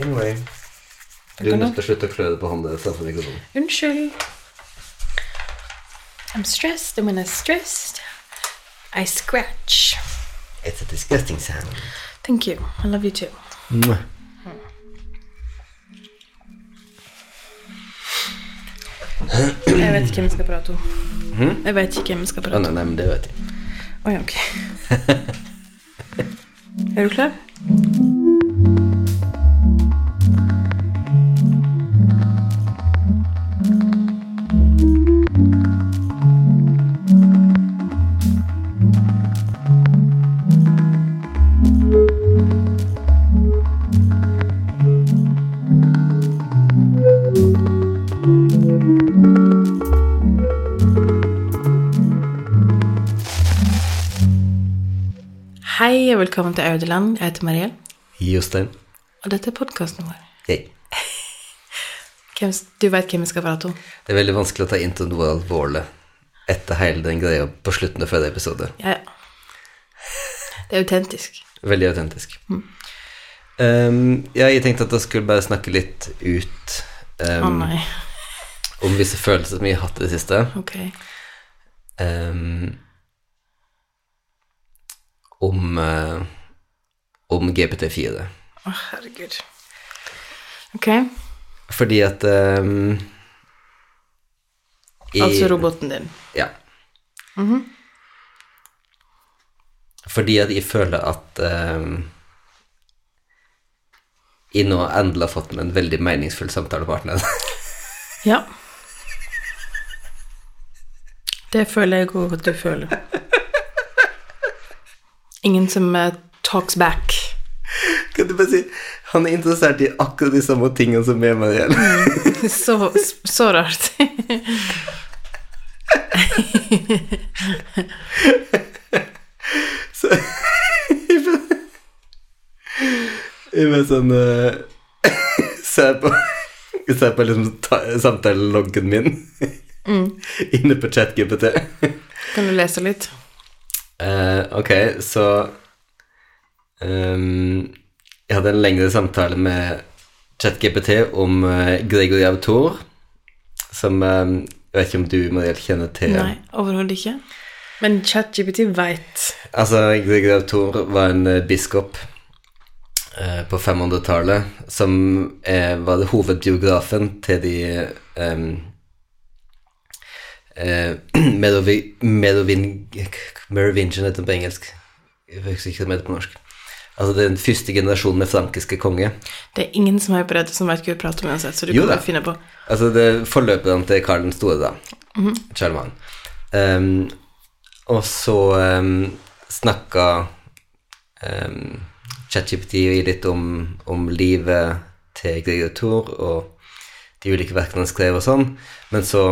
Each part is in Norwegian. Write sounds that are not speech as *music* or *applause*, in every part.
Anyway. Du er nødt til å slutte å klø deg på hånda mikrofonen. Unnskyld. I'm stressed, and when I'm stressed, I scratch. It's a disgusting sound. Thank you. I love you too. Mwah. Jeg vet ikke hvem vi skal prate om. Jeg vet ikke hvem vi skal prate om. nei, nei, men det vet jeg. Å ja, ok. Er du klar? Velkommen til Audeland. Jeg heter Mariell. Jostein. og dette er podkasten vår. Hey. *laughs* Du vet hvem vi skal prate om? Det er veldig vanskelig å ta inn til noe alvorlig etter hele den greia på slutten av forrige episode. Ja, ja. Det er autentisk. Veldig autentisk. Um, ja, jeg tenkte at jeg skulle bare snakke litt ut um, nei. om visse følelser som jeg har hatt i det siste. Ok. Um, om uh, om GPT4. Å, herregud. Ok. Fordi at um, i- Altså roboten din. Ja. Fordi at jeg føler at um, jeg nå endelig har fått meg en veldig meningsfull samtalepartner. Ja. Det føler jeg òg at du føler. *laughs* Ingen som uh, talks back. kan du bare si Han er interessert i akkurat de samme tingene som meg, Marielle. Så, så rart. *laughs* Så Jeg ble sånn uh, *laughs* Ser på Ser på liksom samtaleloggen min inne på ChatGPT. Kan du lese litt? Eh, ok, så um, Jeg hadde en lengre samtale med ChatGPT om uh, Gregory Autor, som um, Jeg vet ikke om du, Mariel, kjenner til Nei, overhodet ikke. Men ChatGPT veit. Altså, Gregory Autor var en uh, biskop på 500-tallet som var hovedbiografen til de um, eh, *clears throat* Merovi- Merovin- Merovingian heter den på engelsk. Jeg husker ikke hva det heter på norsk. Altså den første generasjonen med frankiske konge. Det er ingen som har på dette, som vet hva vi prater om uansett, så du Jo kan bare finne på. Altså det forløperen til Karl den store, da. Charlemagne. Um, og så um, snakka um, ChatGPT litt om, om livet til Gregor Thor og de ulike verkene han skrev og sånn, men så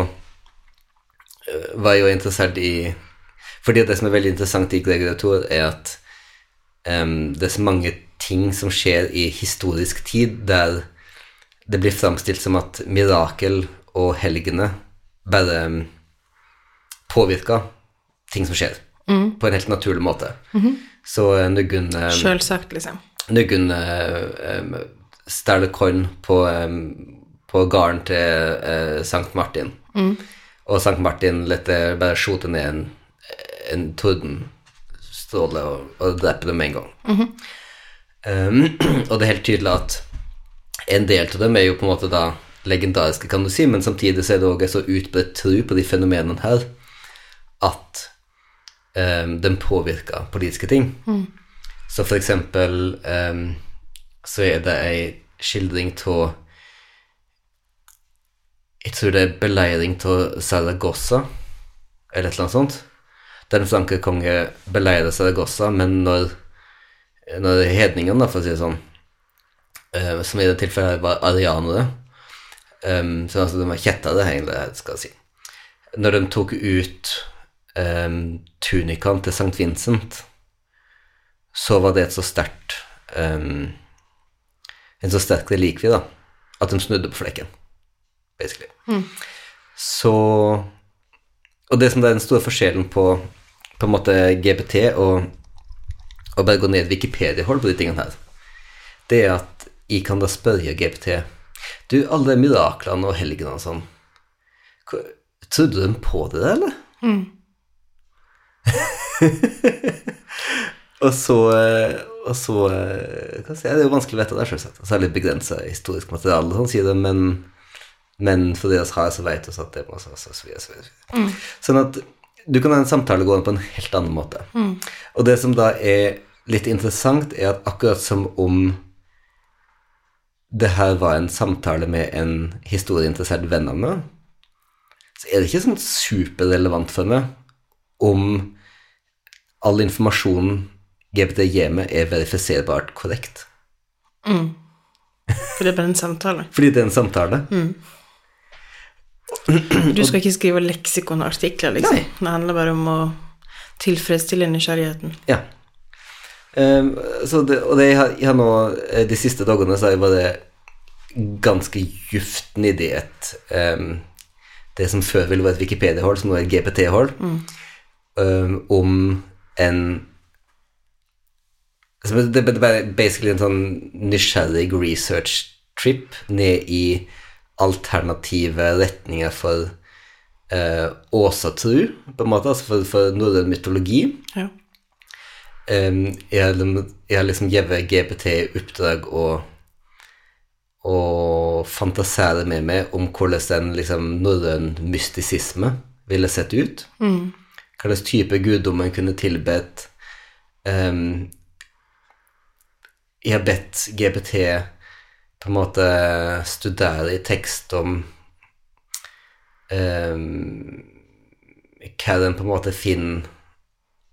var jo interessert i Fordi det som er veldig interessant i Gregor Thor, er at um, det er så mange ting som skjer i historisk tid der det blir framstilt som at mirakel og helgene bare um, påvirker ting som skjer, på en helt naturlig måte. Mm -hmm. Så Nugun um, Sjølsagt, liksom. Nugun um, stjeler korn på, um, på gården til uh, Sankt Martin, og Sankt Martin lar bare skjote ned en, en tordenstråle og, og drepe dem med en gang. Um, *clears throat* og det er helt tydelig at en del av dem er jo på en måte da legendariske, kan du si, men samtidig så er det også en så utbredt tro på de fenomenene her at um, den påvirker politiske ting. Så for eksempel um, så er det ei skildring av Jeg tror det er beleiring av Saragossa, eller et eller annet sånt. Den franske konge beleirer Saragossa, men når, når hedningene, for å si det sånn, uh, som i det tilfellet var arianere, um, så altså de var kjettere, egentlig, skal jeg si. Når de tok ut um, tunikaen til St. Vincent, så var det et så sterkt um, En så sterk relikvie, da, at de snudde på flekken, basically. Så Og det som er den store forskjellen på på en måte GPT og, og bare gå ned Wikipedia-hold på de tingene her, det er at jeg kan da spørre GPT Du, alle de miraklene og helgene og sånn trodde Trodde de på det, eller? *laughs* og så eh, Og så eh, si, Det er jo vanskelig å vite det, selvsagt. Særlig det begrensa historisk materiale, sånn, sier de, men, men for det vi har, så vet vi at det må så, så, så, videre, så, videre. Sånn at du kan ha en samtale gående på en helt annen måte. Og det som da er litt interessant, er at akkurat som om det her var en samtale med en historieinteressert venn av meg, så er det ikke sånn superrelevant for meg om all informasjonen GPT gir meg, er verifiserbart korrekt. Mm. For det er bare en samtale. Fordi det er en samtale. Du skal ikke skrive leksikonartikler, liksom. Nei. Det handler bare om å tilfredsstille nysgjerrigheten. Ja. Um, så det, og det jeg har, jeg har nå eh, De siste dagene så har jeg bare ganske djupt i et um, Det som før ville vært et Wikipedia-hold, som nå er et GPT-hold, um, om en det, det er basically en sånn nysgjerrig research trip ned i alternative retninger for eh, åsatru, på en måte, altså for, for norrøn mytologi. Ja. Um, jeg, har, jeg har liksom gitt GPT i oppdrag å, å fantasere med meg om hvordan en liksom, norrøn mystisisme ville sett ut. Hva slags type guddom en kunne tilbedt. Um, jeg har bedt GPT på en måte studere i tekst om um, hva den på en måte finner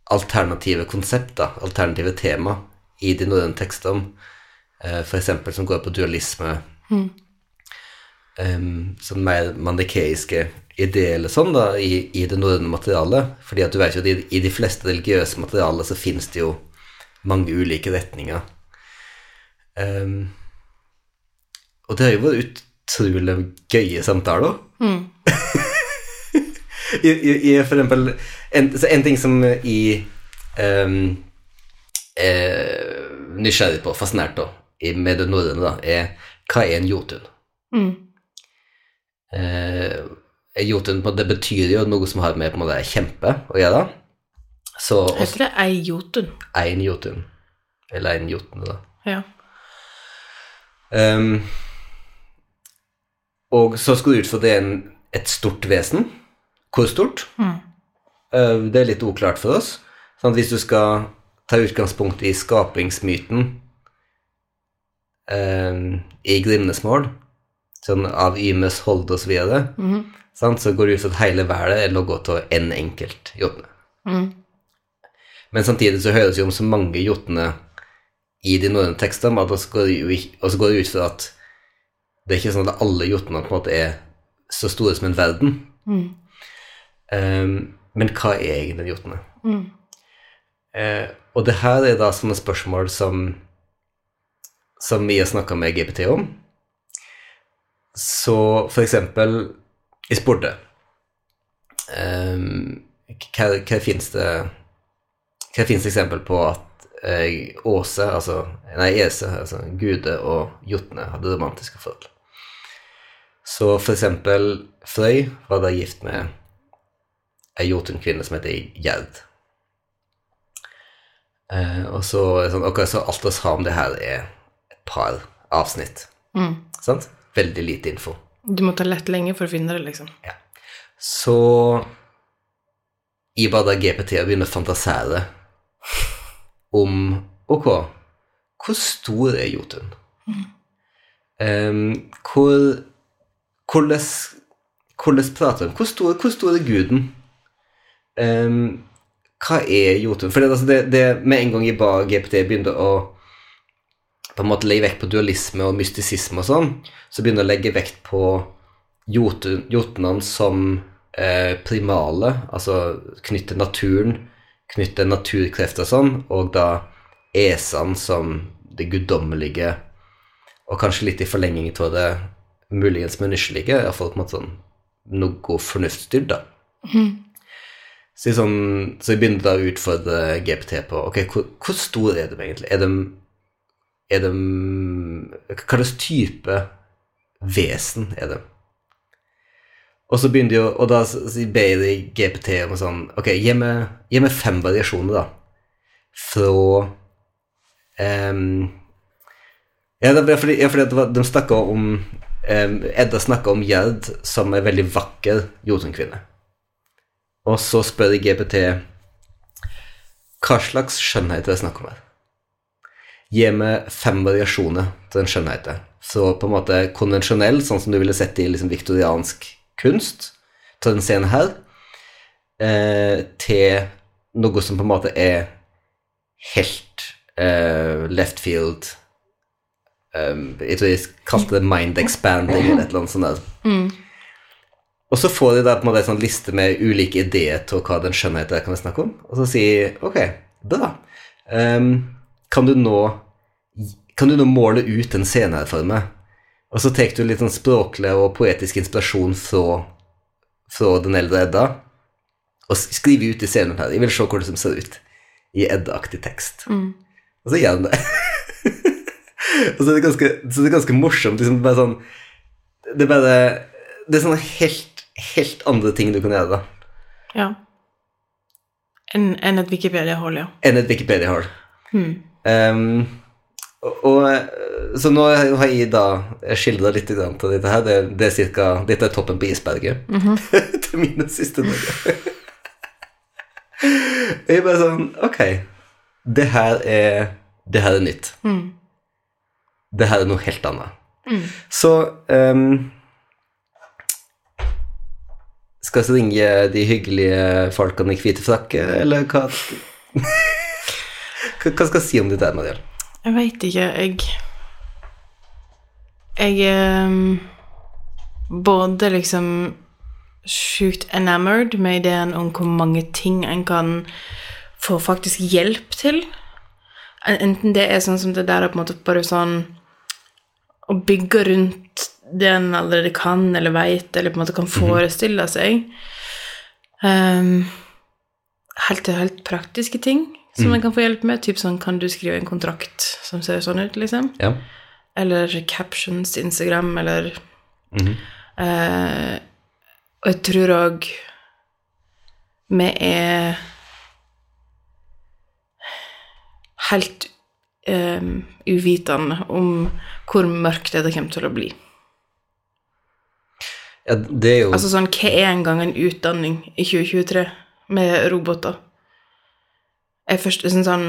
alternative konsepter, alternative tema, i de norrøne tekstene, eh, for eksempel som går på dualisme, em, sånn mer mandikeiske ideer eller sånn da, i, i det norrøne materialet, fordi at du vet jo at i, i de fleste religiøse materialer så finnes det jo mange ulike retninger. Em, og det har jo vært utrolig gøye samtaler. *laughs* I, i, i for eksempel en, en ting som i um, er nysgjerrig på, fascinert i, med det norrøne, er hva er en jotun? Eh, en jotun det betyr jo noe som har med på en måte kjempe å gjøre. Så også Heter det ei jotun? en jotun, eller en jotun, da. Ja. Ehm, og så skal du ut for det er en, et stort vesen. Hvor stort? Mm. det er litt uklart for oss. Sånn hvis du skal ta utgangspunkt i skapingsmyten eh, i Grimnesmål, sånn av Ymes, Hold og så videre, sant, så går det ut fra at hele verden er logget av én enkelt jotne. Men samtidig så høres det jo om så mange jotner i de norrøne tekstene, og så går det ut fra at det er ikke sånn at alle jotnene på en måte er så store som en verden. Ehm, men hva er egentlig jotne? Eh, og det her er da sånne spørsmål som som vi har snakka med GPT om. Så for eksempel Jeg spurte um, hva, hva fins det Hva fins eksempel på at eh, Åse, altså Nei, Ese, altså Gude og Jotne hadde romantiske forhold. Så for eksempel Frøy var da gift med ei jotunkvinne som heter Gjerd. Eh, og så, sånn, okay, så alt vi har om det her, er et par avsnitt. Sant? Veldig lite info. Du må ta lett lenge for å finne det, liksom. Ja. Så i bare da GPT og begynner å fantasere om Ok, hvor stor er Jotun? Em, hvor Hvordan Hvordan prater de? Hvor stor, hvor stor er guden? Um, hva er Jotun? For det, altså det, det, med en gang jeg ba GPT begynte å på en måte legge vekt på dualisme og mystisisme og sånn, så begynner jeg å legge vekt på jotun- jotunene som eh, primale, altså knytte naturen, knytte naturkrefter og sånn, og da esene som det guddommelige, og kanskje litt i forlenging av det muligens menneskelige, iallfall på en måte sånn noe fornuftsstyrt, da. Så, jeg sånn, så jeg begynte da å utfordre GPT på ok, hvor, hvor stor er de egentlig? Er de, er de Hva slags type vesen er de? Og så begynte jeg, Og da ber de GPT om sånn Ok, gi meg, gi meg fem variasjoner, da. Fra um, Ja, fordi, ja, fordi var, de snakka om Edda snakker om Gjerd som er veldig vakker jotunkvinne. Og så spør jeg GPT hva slags skjønnhet er det snakk om her. Gi meg fem variasjoner til den skjønnheten. Så på en måte konvensjonell, sånn som du ville sett i liksom viktoriansk kunst, til den scenen her, eh, til noe som på en måte er helt eh, left field um, Jeg tror de kalte det mind expanding eller et eller annet sånt. der. Og så får de da på en måte en sånn liste med ulike ideer til hva den skjønnheten kan vi snakke om, og så sier ok, bra. Um, kan, du nå, kan du nå måle ut en scene her for meg? Og så tar du litt sånn språklig og poetisk inspirasjon fra, fra den eldre Edda, og skriver ut i scenen her. Jeg vil se hvordan det ser ut i Edda-aktig tekst. Og så gjør han det. *laughs* og så er det ganske, så det er ganske morsomt. Liksom, bare sånn, det er bare Det er sånne helt, helt andre ting du kan gjøre da, Ja. Enn en et Wikipedia-hold, ja. enn et Wikipedia har. Um, og, og, så nå har jeg da skildra litt grann til dette her. Det, det er cirka, dette er toppen på isberget *laughs* til mine siste dager. Jeg bare sånn Ok, det her er, det her er nytt. Det her er noe helt annet. Så um, Skal vi ringe de hyggelige folkene i hvite frakker, eller *laughs* hva? hva skal vi si om det der, Mariel? Jeg veit ikke, jeg Jeg er um, både liksom sjukt enamored med ideen om hvor mange ting en kan få faktisk hjelp til. Enten det er sånn som det der er på en måte bare sånn å bygge rundt det en allerede kan eller veit, eller på en måte kan forestille seg. Um, helt til helt praktiske ting som en kan få hjelp med. Typ sånn, kan du skrive en kontrakt som ser sånn ut, liksom? Ja. Eller captions til Instagram, eller eh, Og jeg tror òg vi er helt eh, uvitende om hvor mørkt dette kommer til å bli. ja, det er jo Altså sånn, hva er engang en utdanning i 2023 med roboter? Jeg først sånn, sånn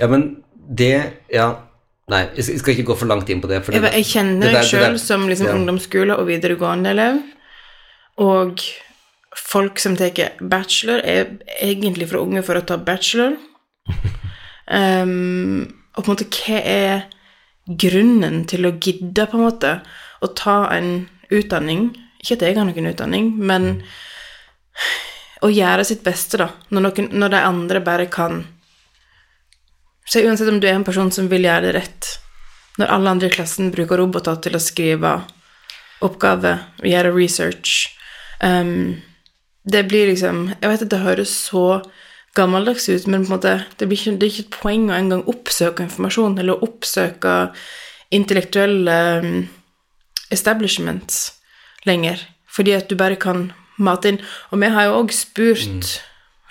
Ja, men det Ja, nei, jeg skal- ikke gå for langt inn på det. Det, jeg kjenner det meg sjøl som liksom ja. ungdomsskole- og videregående elev. Og folk som tar bachelor, er egentlig for unge for å ta bachelor. Um, *laughs* og på en måte, hva er grunnen til å gidde, på en måte, å ta en utdanning? Ikke at jeg har noen utdanning, men å gjøre sitt beste, da, når, noen, når de andre bare kan Så uansett om du er en person som vil gjøre det rett, når alle andre i klassen bruker roboter til å skrive oppgave, gjøre research um, Det blir liksom Jeg vet at det høres så gammeldags ut, men på en måte, det, blir ikke, det er ikke et poeng å engang oppsøke informasjon eller oppsøke intellektuelle um, establishments lenger, fordi at du bare kan mate inn. Og vi har jo òg spurt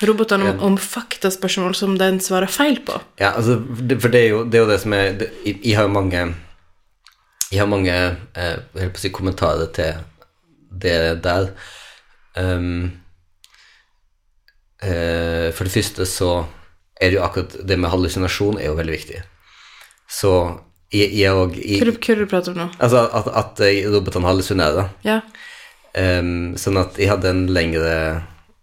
robotene om, om faktaspørsmål som den svarer feil på. Ja, altså, for det er jo det, er jo det som er det, jeg, har jo mange Jeg har mange eh, jeg si, kommentarer til det der. Um, eh, for det første så er det jo akkurat det med hallusinasjon er jo veldig viktig. Så jeg, jeg og jeg, hva du prater om nå? Altså at, at eh, robotene hallusinerer. Ja. Um, sånn at jeg hadde en lengre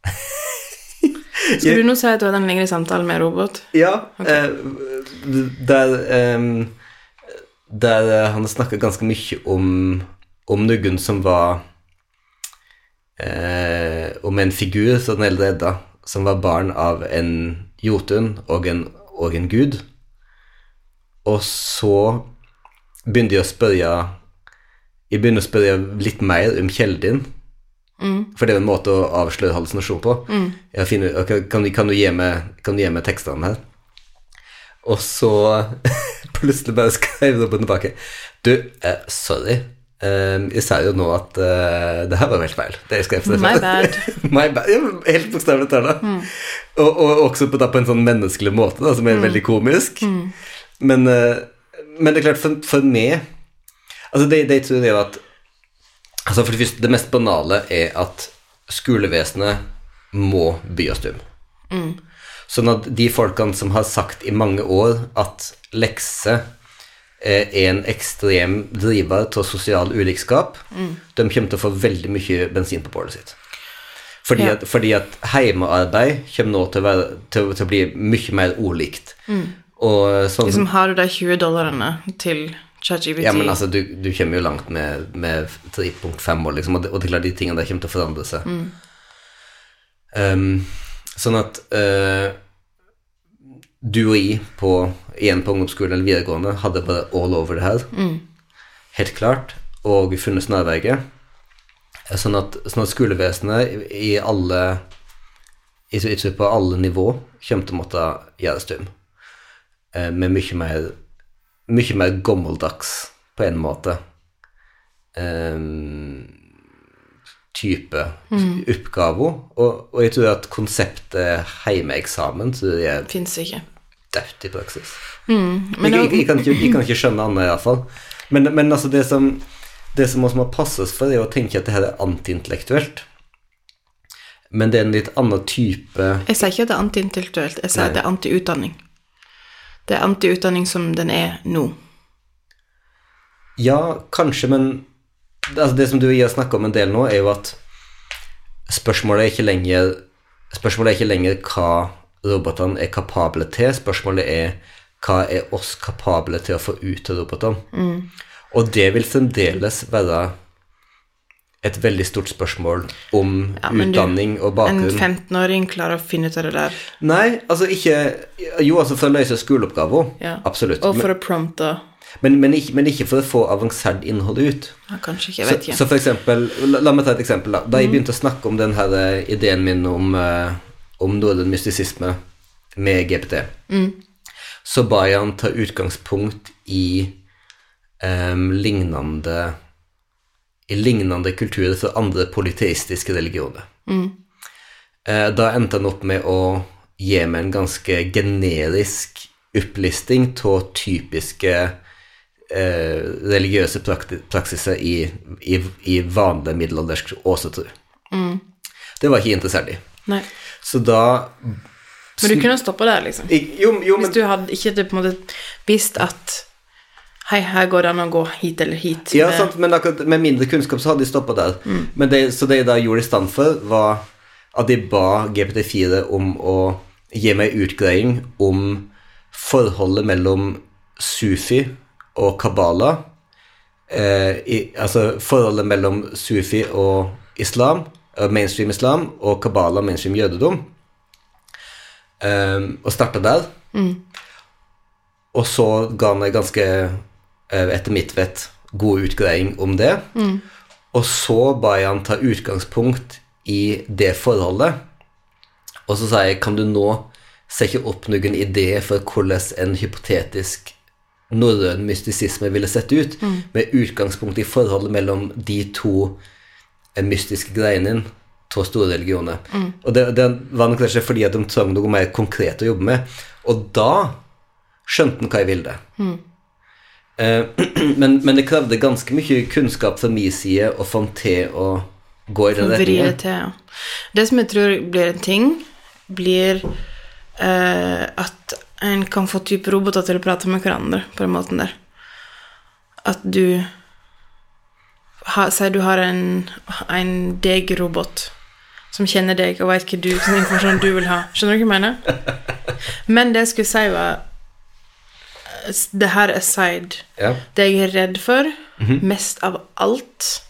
*laughs* Skal du nå si at du hadde en lengre samtale med robot? Ja, eh, der ehm, Der eh, han snakka ganske mye om, om noen som var eh, Om en figur som den eldre Edda, som var barn av en jotun og en, og en gud. Og så begynte jeg å spørre Jeg begynner å spørre litt mer om kilden din. For det er en måte å avsløre hallusinasjon på. Jeg finner, kan, kan, du gi meg, kan du gi meg tekstene her? Og så *laughs* plutselig bare skrev roboten tilbake Du, eh, sorry. Eh, jeg sa jo nå at uh, det her var helt feil. Det jeg skrev My bad. *laughs* My bad. Ja, helt bokstavelig talt. Og, og også på, da, på en sånn menneskelig måte, da, som er veldig komisk. Men, uh, men det er klart, for, for meg Altså, det, det tror jeg er at Altså, for det første, det mest banale er at skolevesenet må by bys om. Sånn at de folkene som har sagt i mange år at lekser en ekstrem driver til sosial ulikskap, de kommer til å få veldig mye bensin på bålet sitt. Fordi, Ja. at, fordi at heimearbeid kommer nå til å, være, til, til å bli mye mer ulikt. Og sånn Liksom, har du de 20 dollarene til ChatGPT? ja, men altså, du, du kommer jo langt med, med 3.5 år, liksom, og det, og det er klart de tingene der kommer til å forandre seg. Um, sånn at eh, du og jeg på, igjen på ungdomsskolen eller videregående hadde bare all over det her. Helt klart. Og funnet snarveier. Sånn at, sånn at skolevesenet i, alle tror på alle nivå kommer til å måtte gjøre dum. Eh, med mye mer mye mer gammeldags på en måte um, type oppgaver. Og, og jeg tror at konseptet heimeeksamen tror jeg Fins ikke. Dødt i praksis. men jeg, jeg, jeg, kan ikke, jeg kan ikke skjønne annet, iallfall. Men, men altså, det som, det som også må passes for, er å tenke at det her er antiintellektuelt. Men det er en litt annen type Jeg sier ikke at det er antiintellektuelt, jeg sier at det er antiutdanning. Det er antiutdanning som den er nå. Ja, kanskje, men altså det som du og jeg har snakka om en del nå, er jo at spørsmålet er ikke lenger Spørsmålet er ikke lenger hva robotene er kapable til, spørsmålet er hva er oss kapable til å få ut av robotene. Og det vil fremdeles være et veldig stort spørsmål om Ja, men du, utdanning og En 15-åring klarer å finne ut av det der. Nei, altså ikke Jo, altså for å løse skoleoppgaver. Ja. Absolutt. Og for å prompte men, men, ikke, men ikke for å få avansert innhold ut. ja, Kanskje ikke, jeg vet ikke. så for eksempel, la, la meg ta et eksempel. Da Da jeg begynte å snakke om den her eh, ideen min om, eh, om norrøn mystisisme med GPT, så ba jeg han ta utgangspunkt i um, lignende i lignende kulturer fra andre polyteistiske religioner. Eh, da endte han opp med å gi meg en ganske generisk opplisting av typiske eh, religiøse praksiser i, i, i vanlig middelaldersk åsetro. Det var ikke interessert i. Nei. Så da Men du kunne stoppa der, liksom. I- Jo, jo men Hvis du hadde ikke på en måte visst at Hei, her går det an å gå hit eller hit. Ja, med- sant, men akkurat med mindre kunnskap så hadde de stoppa der. Men det, så det jeg da gjorde i stand for, var at de ba GPT4 om å gi meg utgreiing om forholdet mellom sufi og kabbala. Eh, i, altså forholdet mellom sufi og islam, mainstream islam, og kabbala, mainstream jødedom. Um, og starta der. Og så ga han meg ganske, eh, etter mitt vett, god utgreiing om det. Og så ba jeg han ta utgangspunkt i det forholdet. Og så sa jeg, kan du nå sette opp noen ideer for hvordan en hypotetisk norrøn mystisisme ville sett ut, med utgangspunkt i forholdet mellom de to eh, greie inn to store religioner. Og det, det var nok kanskje fordi at de trengte noe mer konkret å jobbe med. Og da skjønte han hva jeg ville. Eh, *clears throat* men, men det krevde ganske mye kunnskap fra min side å få til å gå i den retningen. til, ja. Det som jeg tror blir en ting, blir eh, at en kan få type roboter til å prate med hverandre på den måten der. At du ha, Si du har en, en deg-robot som kjenner deg og hva du, sånn informasjon du vil ha. Skjønner du hva jeg mener? Men det jeg skulle si, var Det her aside Ja. Det jeg er redd for, mest av alt,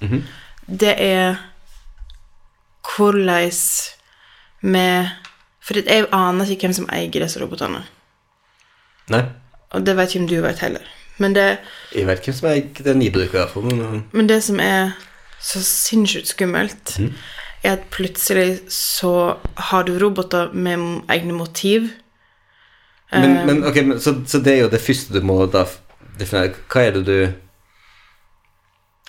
det er hvordan vi For jeg aner ikke hvem som eier disse robotene. Nei, Og det vet ikke om du vet heller. Men det, jeg vet hvem som er den jeg bruker, i men eh, men det som er så sinnssykt skummelt, er at plutselig så har du roboter med egne motiv. Men, men ok, men, så, så det er jo det første du må da definere Hva er det du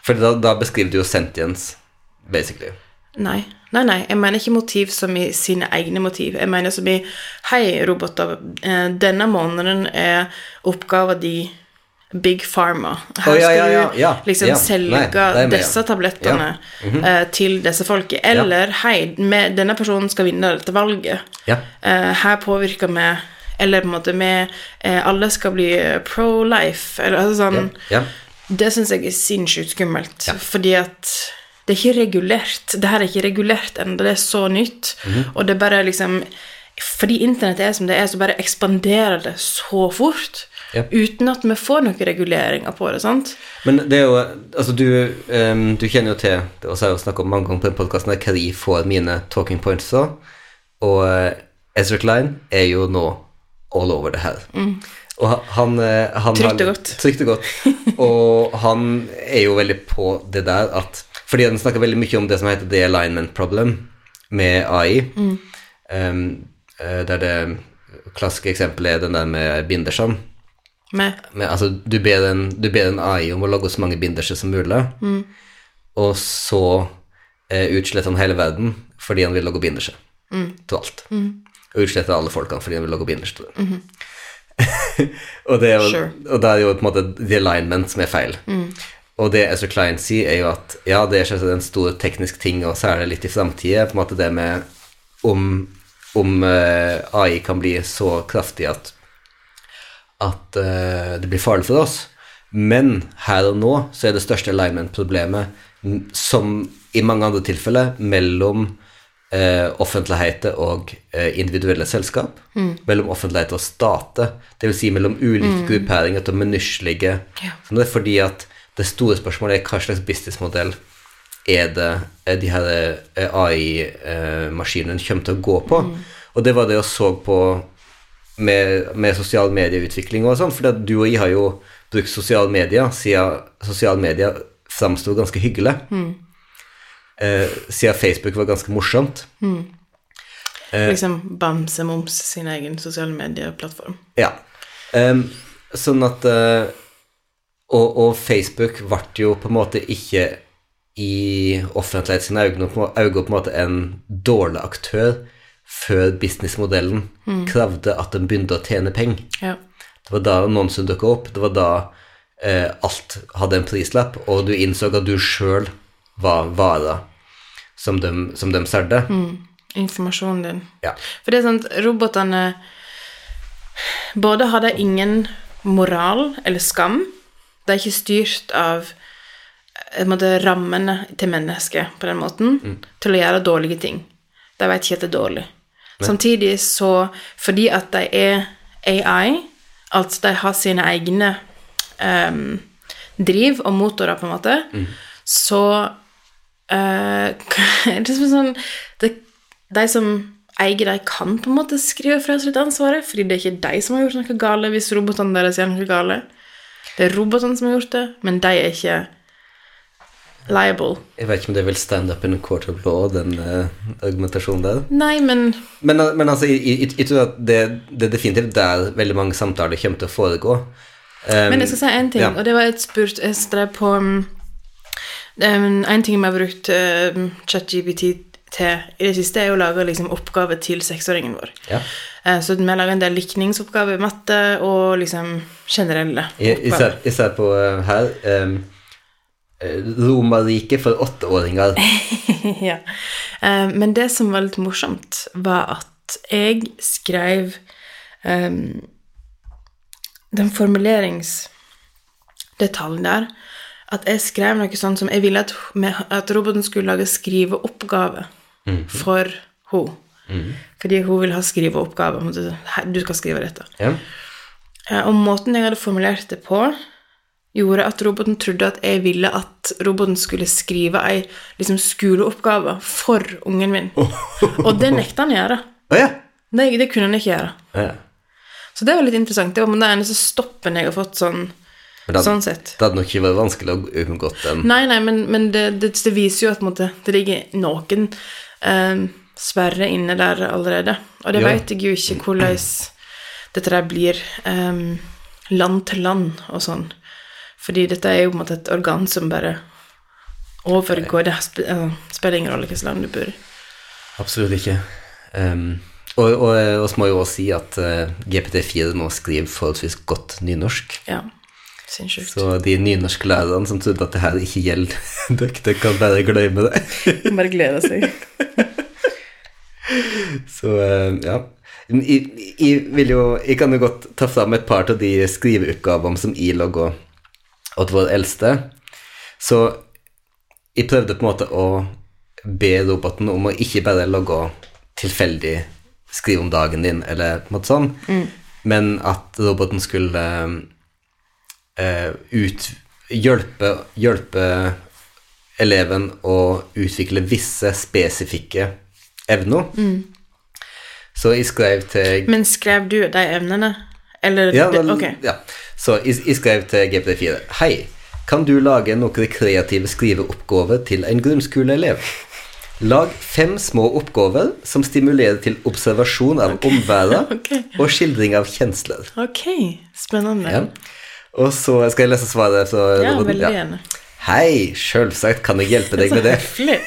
For da, da beskriver du jo sentience, basically. Nei. Nei, nei, jeg mener ikke motiv som i sine egne motiv. Jeg mener som i Hei, roboter, eh, denne måneden er oppgaven di Big Pharma. Her oh, ja, skal ja, du ja, liksom ja. selge Nei, disse tablettene. Mhm. eh, til disse folket. Eller hei, med, denne personen skal vinne dette valget. Eh, her påvirker vi Eller på en måte vi uh, Alle skal bli pro-life. Eller altså sånn. Det syns jeg er sinnssykt skummelt, fordi at det er ikke regulert. Det her er ikke regulert ennå, det er så nytt. Mhm. Og det er bare liksom Fordi internett er som det er, så bare ekspanderer det så fort. Ja. Uten at vi får noen reguleringer på det, sant? Men det er jo Altså, du, um, du kjenner jo til det også har jeg jo snakket om mange ganger på den podkasten hva de får mine talking points av. og uh, Ezra Klein er jo nå all over det her. Og han, eh, han Trygt og godt. Trygt og godt. *laughs* Og han er jo veldig på det der at Fordi han snakker veldig mye om det som heter the alignment problem med AI. Mm. Um, der det klassiske eksempelet er den der med bindersene. Med med altså, du, ber en, du ber en AI om å lage så mange binderser som mulig, og så eh, utsletter han hele verden fordi han vil lage binderser til alt. Og utsletter alle folkene fordi han vil lage binderser til det. *laughs* og, det er jo, Sure. og da er jo på en måte the alignment som er feil. Og det Ezra Klein sier, er jo at ja, det er selvsagt en stor teknisk ting, og særlig litt i framtida, på en måte det med om, om eh, AI kan bli så kraftig at at uh, det blir farlig for oss. Men her og nå så er det største alignment-problemet, som i mange andre tilfeller, mellom eh, offentligheten og eh, individuelle selskap. Mellom offentlighet og stater. Dvs. Si mellom ulike grupperinger til menneskelige Ja. Så det er fordi at det store spørsmålet er hva slags businessmodell er det er de her eh, AI-maskinene kommer til å gå på. Og det var det jeg så på med, med sosial medieutvikling og sånn, for du og jeg har jo brukt sosiale medier siden sosiale medier framsto ganske hyggelig. Eh, siden Facebook var ganske morsomt. Eh. liksom Bamsemums sin egen sosiale medieplattform. Ja. Eh, sånn at eh, og, og Facebook ble jo på en måte ikke i offentlighet sine øyne på, øyne på en måte en dårlig aktør før businessmodellen krevde at den begynte å tjene penger. Ja. Det var da annonsen dukka opp. Det var da eh, alt hadde en prislapp, og du innså at du sjøl var vara som de, som de solgte. Informasjonen din. Ja. For det er sånn at robotene både hadde ingen moral eller skam. De er ikke styrt av eh, en måte, rammene til mennesket på den måten til å gjøre dårlige ting. De vet ikke at det er dårlig. Samtidig så Fordi at de er AI, altså de har sine egne um, driv og motorer, på en måte, så uh, *laughs* det sånn det, De som eier de kan på en måte skrive fra seg litt ansvaret, fordi det er ikke de som har gjort noe gale hvis robotene deres gjør noe gale. Det er robotene som har gjort det, men de er ikke liable. Jeg vet ikke om det vil stand up in a court of law, den uh, argumentasjonen der. Nei, men Men, men altså, jeg, jeg, tror at det, det er definitivt der veldig mange samtaler kommer til å foregå. Um, Men jeg skal si en ting, ja. og det var et spurt Jeg strev på um, um, En ting vi har brukt um, ChatGPT til i det siste, er å lage liksom, oppgaver til seksåringen vår. Ja. Eh, så vi har laga en del likningsoppgaver i matte og liksom generelle Jeg, jeg, ser, jeg ser på eh, her um, Romerriket for åtteåringer. *laughs* ja. Eh, men det som var litt morsomt, var at jeg skrev um, den formuleringsdetaljen der, at jeg skrev noe sånn som jeg ville at, at roboten skulle lage skriveoppgave for henne. Fordi hun vil ha skriveoppgave. Hun måtte, «Her, Du skal skrive dette. Ja. Eh, Og måten jeg hadde formulert det på, gjorde at roboten trodde at jeg ville at roboten skulle skrive ei liksom, skoleoppgave for ungen min. *laughs* Og det nekta han å gjøre. Å ja. Det, det kunne han ikke gjøre. ja. Så det var litt interessant. Det var den eneste stoppen jeg har fått sånn, Men det, sånn sett. det hadde nok ikke vært vanskelig å unngå den. Nei, nei, men, men det, det, viser jo at måte, det ligger noen eh, sperre inne der allerede. Og det veit vet jeg jo ikke hvordan *clears throat* dette der blir eh, land til land og sånn. Fordi dette er jo på en måte et organ som bare overgår Det eh, spiller ingen rolle hvilket land du bor i. Absolutt ikke. Um, og, og, og så må jeg også si at uh, GPT4 nå skriver forholdsvis godt nynorsk. Ja. Sinnssykt. Så de nynorsklærerne som trodde at det her ikke gjelder *laughs* dere, dere kan bare glemme det. Bare glede seg. *laughs* Så uh, ja. Jeg, jeg, vil jo, jeg kan jo godt ta fram et par av de skriveoppgavene som jeg logger åt vår eldste. Så jeg prøvde på en måte å be roboten om å ikke bare logge tilfeldig skrive om dagen din, eller på en måte sånn, men at roboten skulle uh, ut, hjelpe, hjelpe eleven å utvikle visse spesifikke evner. Så jeg skrev til Men skrev du de evnene? Eller ja, vel, Ok. ja. Så jeg, skrev til GPT4 Hei, kan du lage noen kreative skriveoppgaver til en grunnskoleelev? Lag fem små oppgaver som stimulerer til observasjon av *laughs* omverdenen okay. og skildring av kjensler. Ok, spennende. Ja. Og så skal jeg lese svaret. Så, Ja, veldig gjerne. Hei, sjølsagt kan jeg hjelpe deg med det. *laughs*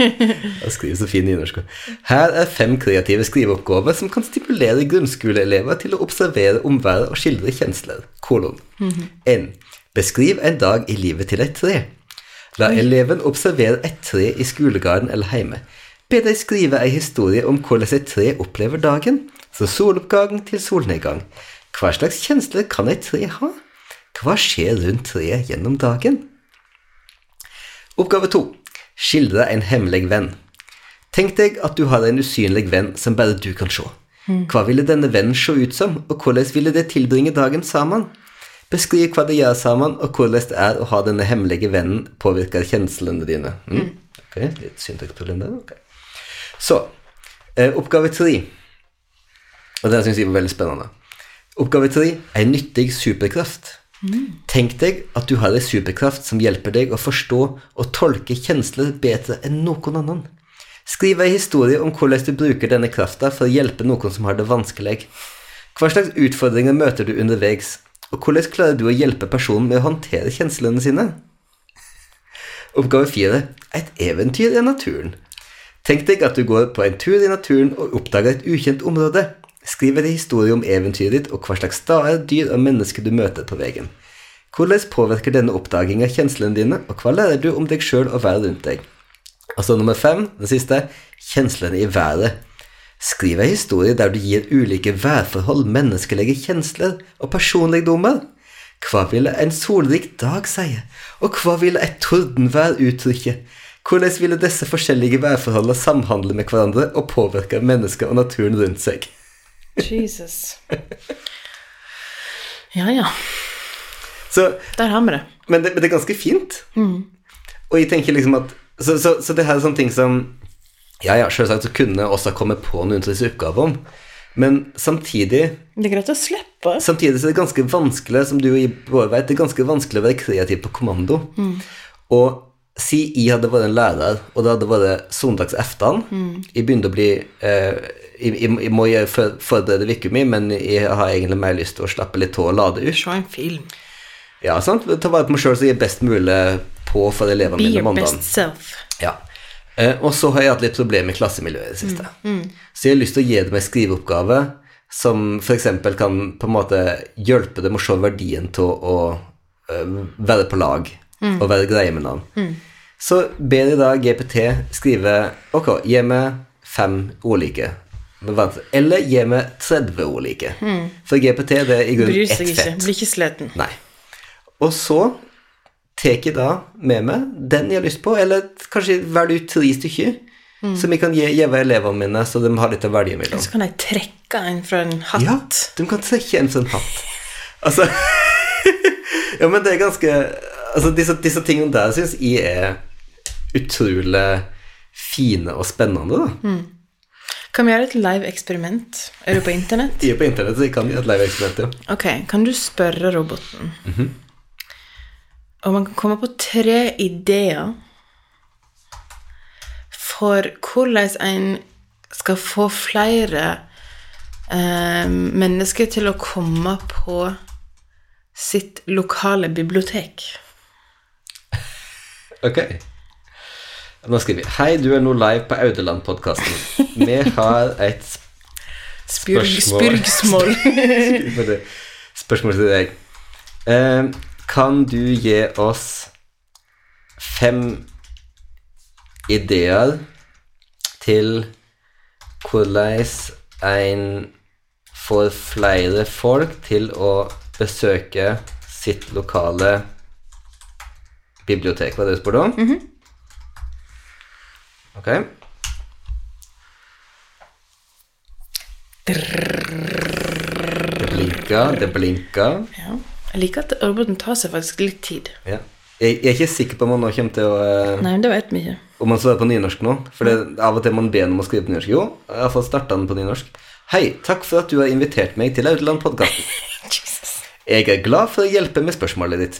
*laughs* Jeg skriver så fin nynorsk. Her er fem kreative skriveoppgaver som kan stimulere grunnskoleelever til å observere omverdenen og skildre kjensler. Kolon. 1. Beskriv en dag i livet til et tre. La eleven observere et tre i skolegarden eller hjemme. Be deg skrive ei historie om hvordan et tre opplever dagen, fra soloppgang til solnedgang. Hva slags kjensler kan et tre ha? Hva skjer rundt treet gjennom dagen? Oppgave to. Skildre en hemmelig venn. Tenk deg at du har en usynlig venn som bare du kan se. Hva ville denne vennen se ut som, og hvordan ville de tilbringe dagen sammen? Beskriv hva de gjør sammen, og hvordan det er å ha denne hemmelige vennen påvirker kjenslene dine. Mm. Ok, litt syntaksproblem der. ok. Så, eh, oppgave tre. Og den syns jeg var veldig spennende. Oppgave tre er nyttig superkraft. Tenk deg at du har en superkraft som hjelper deg å forstå og tolke kjensler bedre enn noen annen. Skriv en historie om hvordan du bruker denne krafta for å hjelpe noen som har det vanskelig. Hva slags utfordringer møter du underveis, og hvordan klarer du å hjelpe personen med å håndtere kjenslene sine? Oppgave fire et eventyr i naturen. Tenk deg at du går på en tur i naturen og oppdager et ukjent område. Skriv en historie om eventyret ditt og hva slags stader, dyr og mennesker du møter på veien. Hvordan påvirker denne oppdaginga kjenslene dine, og hva lærer du om deg sjøl og verden rundt deg? Og så nummer fem, det siste, kjenslene i været. Skriv en historie der du gir ulike værforhold menneskelige kjensler og personligdommer. Hva ville en solrik dag si, og hva ville et tordenvær uttrykke? Hvordan ville disse forskjellige værforholdene samhandle med hverandre og påvirke mennesker og naturen rundt seg? Jesus. *laughs* Ja, ja. Så, Der har vi det. men, det, men det er ganske fint. Og jeg tenker liksom at Så, så, så det her er sånne ting som Ja, ja, selvsagt så kunne også komme på noen av disse oppgavene, men samtidig Det er greit å slippe. Samtidig så er det ganske vanskelig, som du og både vet, det er ganske vanskelig å være kreativ på kommando. Og si jeg hadde vært en lærer, og det hadde vært søndagsaften Jeg begynte å bli eh, jeg, må gjøre forberede uka mi, men jeg har egentlig mer lyst til å slappe litt av og lade ut. Se en film. Ja, sant? Ta vare på meg sjøl så jeg er best mulig på for elevene Be mine your best self. Ja. Eh, og så har jeg hatt litt problemer med klassemiljøet i det siste. Så jeg har lyst til å gi dem en skriveoppgave som f.eks. kan på en måte hjelpe dem å se verdien til å eh, være på lag og være greie med noen. Så ber jeg da GPT skrive Ok, gi meg fem ordlike. Eller gi meg 30 ord like. Mm. For GPT det er i Bryr grunnen seg ett ikke. Blir ikke sliten. Nei. Og så tar jeg da med meg den jeg har lyst på, eller kanskje velger ut tre stykker som jeg kan gi, gi elevene mine, så de har litt å velge mellom. Så kan jeg trekke en fra en hatt. Ja, de kan trekke en fra en hatt. Altså *laughs* Ja, men det er ganske Altså, disse, disse tingene der syns jeg er utrolig fine og spennende, da. Kan vi gjøre et live eksperiment? Er du på internett? Jeg er på internett, så jeg kan gjøre et live-eksperiment. ja. Ok, kan du spørre roboten om man kan komme på tre ideer for hvordan en skal få flere eh, mennesker til å komme på sitt lokale bibliotek. Ok. Nå skriver vi Hei, du er nå live på Audeland-podkasten. Vi har et Spørsmål. Spurg, *laughs* spørsmål til deg. Eh, kan du gi oss fem ideer til hvordan en får flere folk til å besøke sitt lokale bibliotek? Var det du spurte om? Ok. Det blinker, det blinker. Ja. Jeg liker at roboten tar seg faktisk litt tid. Ja. Jeg, jeg er ikke sikker på om han nå kommer til å eh, Nei, men det vet vi ikke. Om han svarer på nynorsk nå. For det, av og til man be om å skrive på nynorsk. Jo, fått starta den på nynorsk. Hei, takk for at du har invitert meg til Audeland-podkasten. *laughs* Jeg er glad for å hjelpe med spørsmålet ditt.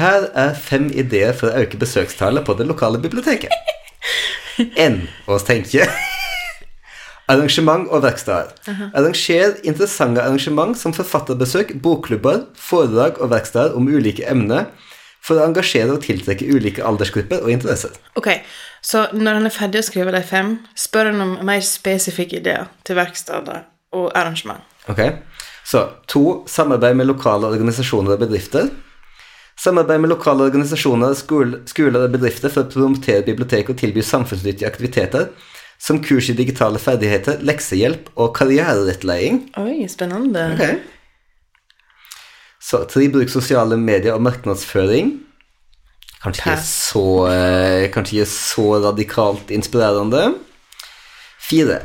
Her er fem ideer for å øke besøkstallet på det lokale biblioteket. *laughs* *laughs* En å tenke. *laughs* Arrangement og verksteder. Arranger interessante arrangement som forfatterbesøk, bokklubber, foredrag og verksteder om ulike emner for å engasjere og tiltrekke ulike aldersgrupper og interesser. Ok, så når han er ferdig å skrive de fem, spør han om mer spesifikke ideer til verksteder og arrangement. Ok, Så to, samarbeid med lokale organisasjoner og bedrifter. Samarbeid med lokale organisasjoner, skole, skoler og bedrifter for å promotere biblioteket og tilby samfunnsnyttige aktiviteter, som kurs i digitale ferdigheter, leksehjelp og karriererettledning. Oi, spennende. Okay. Så tre, bruk sosiale medier og markedsføring. Kanskje ikke, så, eh, kanskje ikke så radikalt inspirerende. Fire,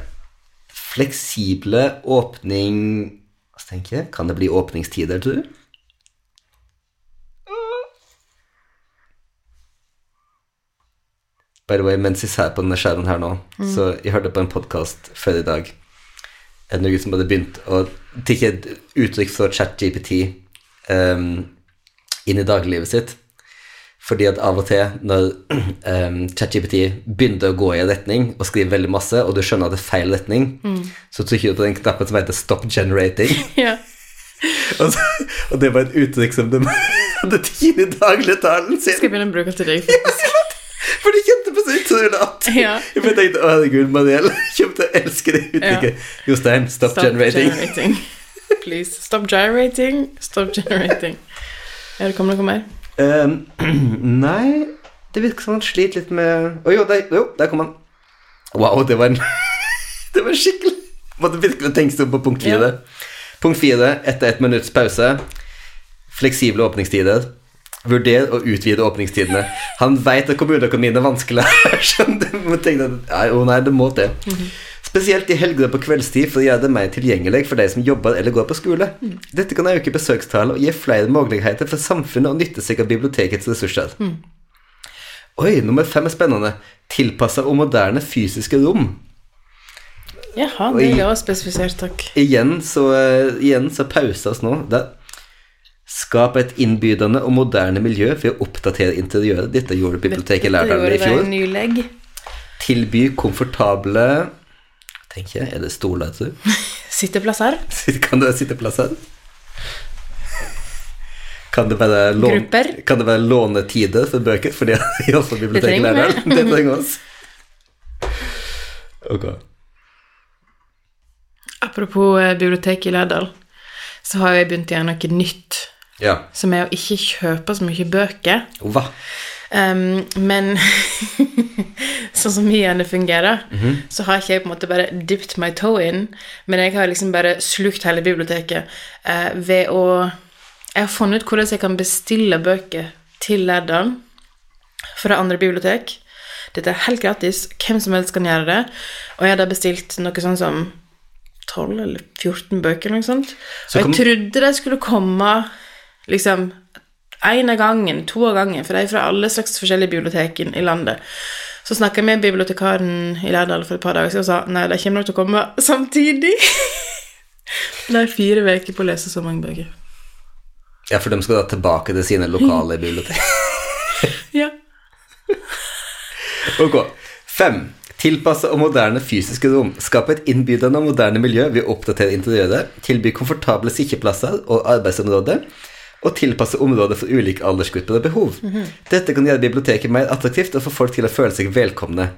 fleksible åpning Hva tenker jeg? Kan det bli åpningstider, tror du? By the way, mens jeg ser på denne skjermen her nå, så jeg hørte på en podkast før i dag. En noe som hadde begynt å tikke et uttrykk fra ChatGPT um, inn i dagliglivet sitt. Fordi at av og til når um, *clears throat* ChatGPT begynner å gå i en retning og skriver veldig masse, og du skjønner at det er feil retning, så trykker du på den knappen som heter 'stop generating'. *laughs* Ja. *laughs* og, så, og det var et uttrykk som de hadde *laughs* inn i dagligtalen sin. Skal jeg begynne å bruke til deg, faktisk? Ja, ja. Fordi kjente på så utrolig Ja. Jeg tenkte, å herregud, Mariell *laughs* kommer til å elske det uttrykket. Jostein, stop, generating. generating. Please. Stop gyrating. Stop generating. Ja, det kommer noe mer? Um, *clears throat* nei, det virker som han sliter litt med Å jo, der, jo, der kom han. Wow, det var en *laughs* Det var skikkelig Måtte virkelig tenke seg om på punkt fire. Punkt fire, etter ett minutts pause. Fleksible åpningstider. Vurder å utvide åpningstidene. Han veit at kommuneøkonomien er vanskelig. *laughs* Du? At, nei, å nei, det må til. Spesielt i helger på kveldstid for å gjøre det mer tilgjengelig for de som jobber eller går på skole. Dette kan øke besøkstallet og gi flere muligheter for samfunnet å nytte seg av bibliotekets ressurser. Oi, nummer fem er spennende. Tilpassa og moderne fysiske rom. Jaha, det er jo spesifisert, takk. Igjen så, eh, igjen så pauser oss nå. Der. Skap et innbydende og moderne miljø for å oppdatere interiøret. Dette gjorde biblioteket i Lærdalen i Det fjor. det nylegg. Tilby komfortable tenker jeg, Er det stoler, tror du? *laughs* Sitteplasser. Kan det være sitteplasser? Kan det være, lån, Grupper. kan det være lånetider for bøker? Fordi er også biblioteket i vi. *laughs* Det trenger oss. Ok. Apropos eh, biblioteket i Lærdal, så har jeg begynt å gjøre noe nytt. Ja. Som er å ikke kjøpe så mye bøker. Hva? Um, men *laughs* sånn som hyene fungerer, så har ikke jeg på en måte bare dipped my toe in, men jeg har liksom bare slukt hele biblioteket uh, ved å Jeg har funnet ut hvordan jeg kan bestille bøker til Lærdal fra andre bibliotek. Dette er helt gratis. Hvem som helst kan gjøre det. Og jeg har da bestilt noe sånn som 12 eller 14 bøker eller noe sånt. Så Og jeg trodde de skulle komme liksom av gangen, to av gangen, for de er fra alle slags forskjellige bibliotek i i landet. Så snakka jeg med bibliotekaren i Lærdal for et par dager siden og sa nei, de kommer nok til å komme *laughs* samtidig. De er fire uker på å lese så mange bøker. Ja, for de skal da tilbake til sine lokale bibliotek. *laughs* Ja. Ok. Fem. Tilpasse og moderne fysiske rom. Skape et innbydende og moderne miljø ved å oppdatere interiøret. Tilby komfortable sitteplasser og arbeidsområder. Og tilpasse området for ulike aldersgrupper og behov. Dette kan gjøre biblioteket mer attraktivt og få folk til å føle seg velkomne.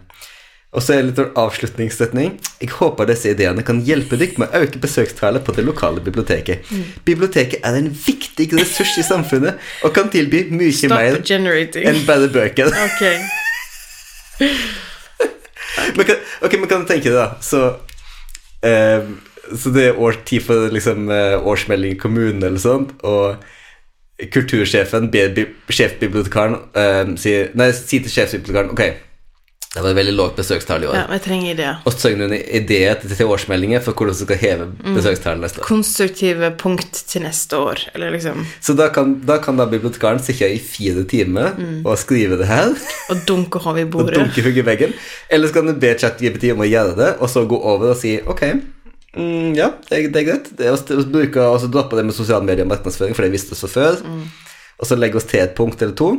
Og så er det litt sånn avslutningssetning. Jeg håper disse ideene kan hjelpe dere med å øke besøkstallet på det lokale biblioteket. Biblioteket er en viktig ressurs i samfunnet og kan tilby mye Stop mer enn bare bøker. Ok. *laughs* man kan, ok, men kan tenke deg, da Så, eh, så det er år, tid for liksom, eh, årsmelding i kommunen eller sånt, og kultursjefen sjefbibliotekaren uh, sier Nei, sier til sjefsbibliotekaren Ok, det var et veldig lågt besøkstall i år. Ja, jeg trenger ideer. Og så trenger du en idé til, årsmeldinger for hvordan du skal heve besøkstallet neste år. Konstruktive punkt til neste år, eller liksom Så da kan, da kan da bibliotekaren sitte i fire timer og skrive det her, Og dunke hodet i *laughs* og bordet. dunke hodet i veggen. Eller så kan du be ChatGPT om å gjøre det, og så gå over og si ok, mm, ja, det, det er greit. Det er å bruke, og så droppe det med sosiale medier og markedsføring, for det visste vi så før. Og så legge oss til et punkt eller to.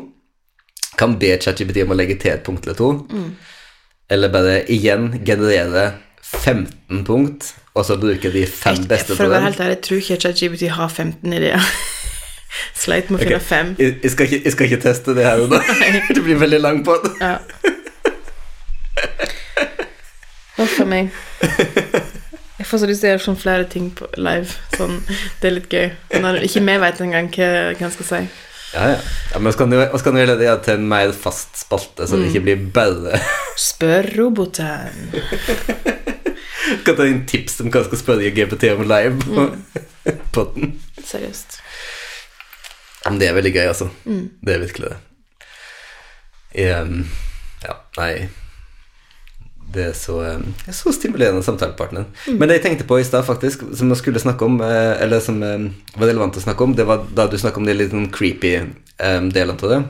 Kan be ChatGPT om å legge til et punkt eller to. Eller bare igjen generere 15 punkt, og så bruke de fem Jeg, beste for å være helt ærlig, jeg tror ikke ChatGPT har 15 ideer. *laughs* Sleit med å finne okay. fem. Jeg, jeg, skal ikke, jeg skal ikke teste det her og nå. *laughs* det blir veldig lang på det. Ja. Huff meg. *laughs* Får så lyst til sånn flere ting på live. Sånn, det er litt gøy. Når ikke vi vet engang hva, hva jeg skal si. Ja, ja. ja men så kan du kan gjøre det til en mer fast spalte, så det ikke blir bare Spør roboten. *laughs* Kan ta inn tips om hva jeg skal spørre GPT om live på, mm. *laughs* den. Seriøst. Men det er veldig gøy, altså. Det er virkelig det. Um, ja, nei Det er så, er så stimulerende samtalepartner. Men det jeg tenkte på i stad, faktisk, som jeg skulle snakke om, eh, eller som eh, var relevant å snakke om, det var da du snakket om de litt sånn creepy um, delene av det.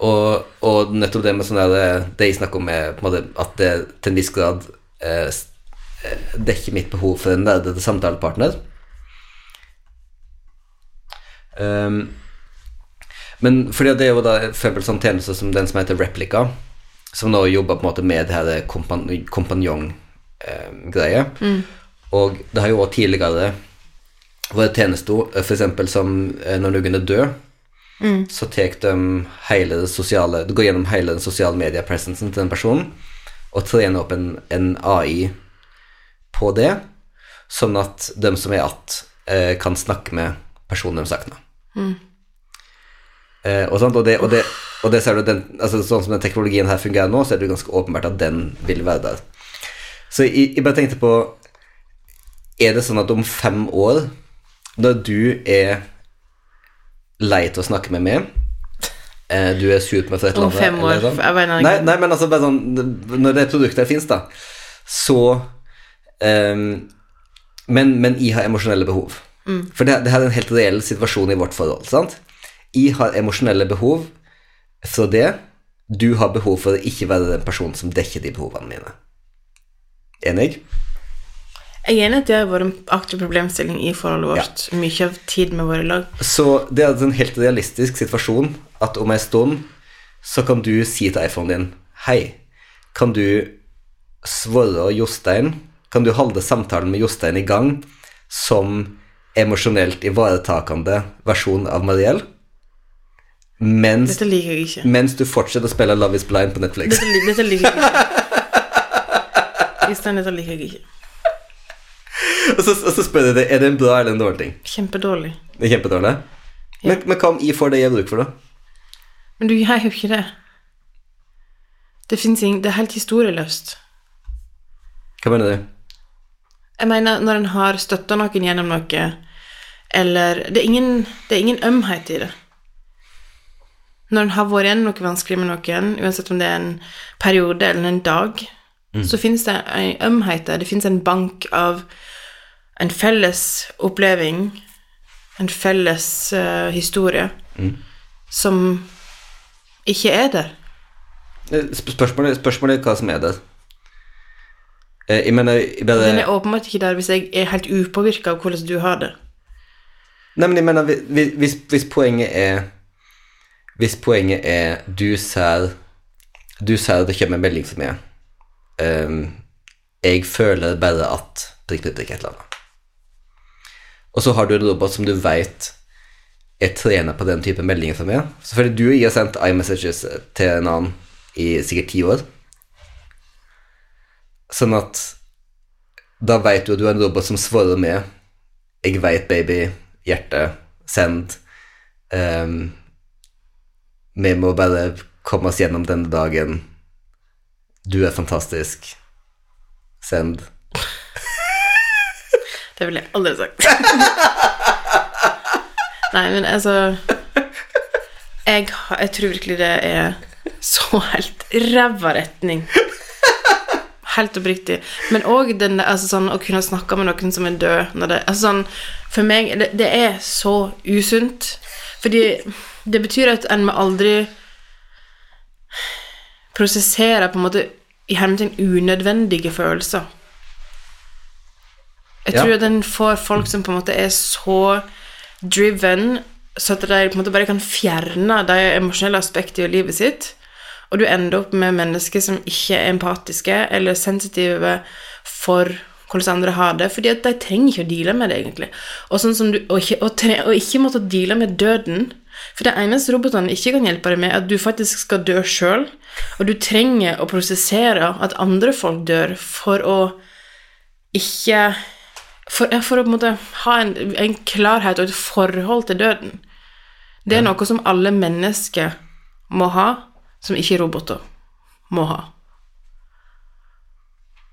Og, og nettopp det med sånn eh, Det jeg snakker om, er på en måte at det til en viss grad eh, eh, dekker mitt behov for en nerdete samtalepartner. Um, men fordi det er jo da for eksempel sånn tjeneste som den som heter Replica, som nå jobber på en måte med det her kompan kompanjong-greie. Og det har jo også tidligere vært tjenester, for eksempel som eh, når noen er død, så tar de hele det sosiale Du går gjennom hele den sosiale media-presensen til den personen og trener opp en, en AI på det, sånn at de som er igjen, eh, kan snakke med personen de savner. Eh, og, sånt, og, det, og, det, og det ser du den, altså, Sånn som den teknologien her fungerer nå, så er det jo ganske åpenbart at den vil være der. Så jeg, jeg bare tenkte på Er det sånn at om fem år, når du er lei til å snakke med meg eh, Du er sur på meg for et eller annet. Om fem år, sånn. jeg mener. Nei, nei, men altså bare sånn Når det produktet fins, da, så um, men, men jeg har emosjonelle behov. For det, det her er en helt reell situasjon i vårt forhold. sant? Jeg har emosjonelle behov fra det. Du har behov for å ikke være den personen som dekker de behovene mine. Enig? Jeg er enig at det har vært en aktiv problemstilling i forholdet vårt. Mye av tiden med våre lag. Så det er en helt realistisk situasjon at om en stund så kan du si til iPhonen din Hei, kan du svare Jostein Kan du holde samtalen med Jostein i gang som emosjonelt ivaretakende versjon av Mariell? Mens, Dette liker jeg ikke. mens du fortsetter å spille Love is Blind på Netflix. Dette, dette liker jeg ikke. *laughs* Kristian, dette liker jeg ikke. Og så, og så spør jeg deg, er det en bra eller en dårlig ting? Kjempedårlig. Det er kjempedårlig. Men, men hva om jeg får det jeg har bruk for, da? Men du, har jo ikke det. Det fins ingen Det er helt historieløst. Hva mener du? Jeg mener, når en har støtta noen gjennom noe, eller det er, ingen, det er ingen ømhet i det. Når en har vært gjennom noe vanskelig med noen, uansett om det er en periode eller en dag, så finnes det en ømhet der. Det finnes en bank av en felles oppleving, en felles uh, historie, som ikke er der. Eh, Spørsmålet, spørsmålet er hva som er det. Eh, Jeg mener jeg mener, Den er åpenbart ikke der hvis jeg er helt upåvirka av hvordan du har det. Nei, men jeg mener vi- vi- hvis, hvis poenget er Hvis poenget er du ser Du ser det kommer en melding for meg Um, Jeg føler bare at prikk, prikk, prikk, et eller annet. Og så har du en robot som du vet er trener på den type meldinger som er. Selvfølgelig du har sendt iMessages til en annen i sikkert ti år. Sånn at da veit du at du er en robot som svarer med 'Jeg veit, baby', hjerte, send. ehm, vi må bare komme oss gjennom denne dagen. Du er fantastisk. Send. *laughs* Det ville jeg aldri sagt. *laughs* Nei, men altså jeg, jeg tror virkelig det er så helt ræva retning. Helt oppriktig. Men òg altså sånn, å kunne snakke med noen som er død det, altså sånn, For meg det, det er så usunt. Fordi det betyr at en må aldri prosessere på en måte i hermetegn unødvendige følelser. Jeg Ja. tror at den får folk som på en måte er så driven, så at de på en måte bare kan fjerne de emosjonelle aspektene i livet sitt, og du ender opp med mennesker som ikke er empatiske eller sensitive for hvordan andre har det, fordi at de trenger ikke å deale med det, egentlig. Og, sånn som du, og, ikke, og, og ikke måtte deale med døden. For det eneste robotene ikke kan hjelpe deg med, er at du faktisk skal dø sjøl, og du trenger å prosessere at andre folk dør for å ikke for, for å på en måte ha en, en klarhet og et forhold til døden. Det er noe som alle mennesker må ha, som ikke roboter må ha.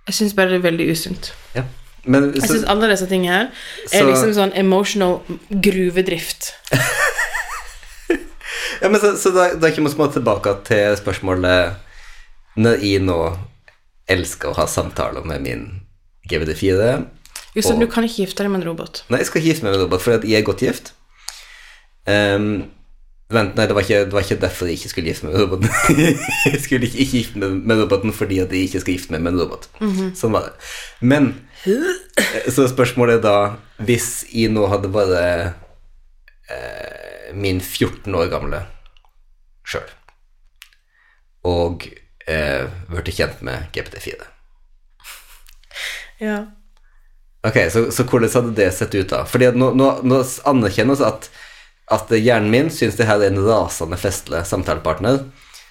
Jeg syns bare det er veldig usunt. Ja. Men Jeg så, syns alle disse tingene her er Så- liksom sånn emotional gruvedrift. *laughs* ja, men så, så da, da kommer vi tilbake til spørsmålet Når jeg nå elsker å ha samtaler med min GVD4 Jostein, Og- du kan ikke gifte deg med en robot. Nei, jeg skal gifte meg med en robot, for jeg er godt gift. Um, vent, nei, det var, ikke, det var ikke derfor jeg ikke skulle gifte meg med roboten. *laughs* jeg skulle ikke, ikke gifte meg med roboten fordi at jeg ikke skal gifte meg med en robot. Sånn var det. Men eh, så spørsmålet er da Hvis jeg nå hadde bare eh, min 14 år gamle sjøl og eh, ble kjent med GPT4 Ja. Ok, så, så hvordan hadde det sett ut da? Fordi nå, nå, nå anerkjennes at, at hjernen min synes det her er en rasende festlig samtalepartner,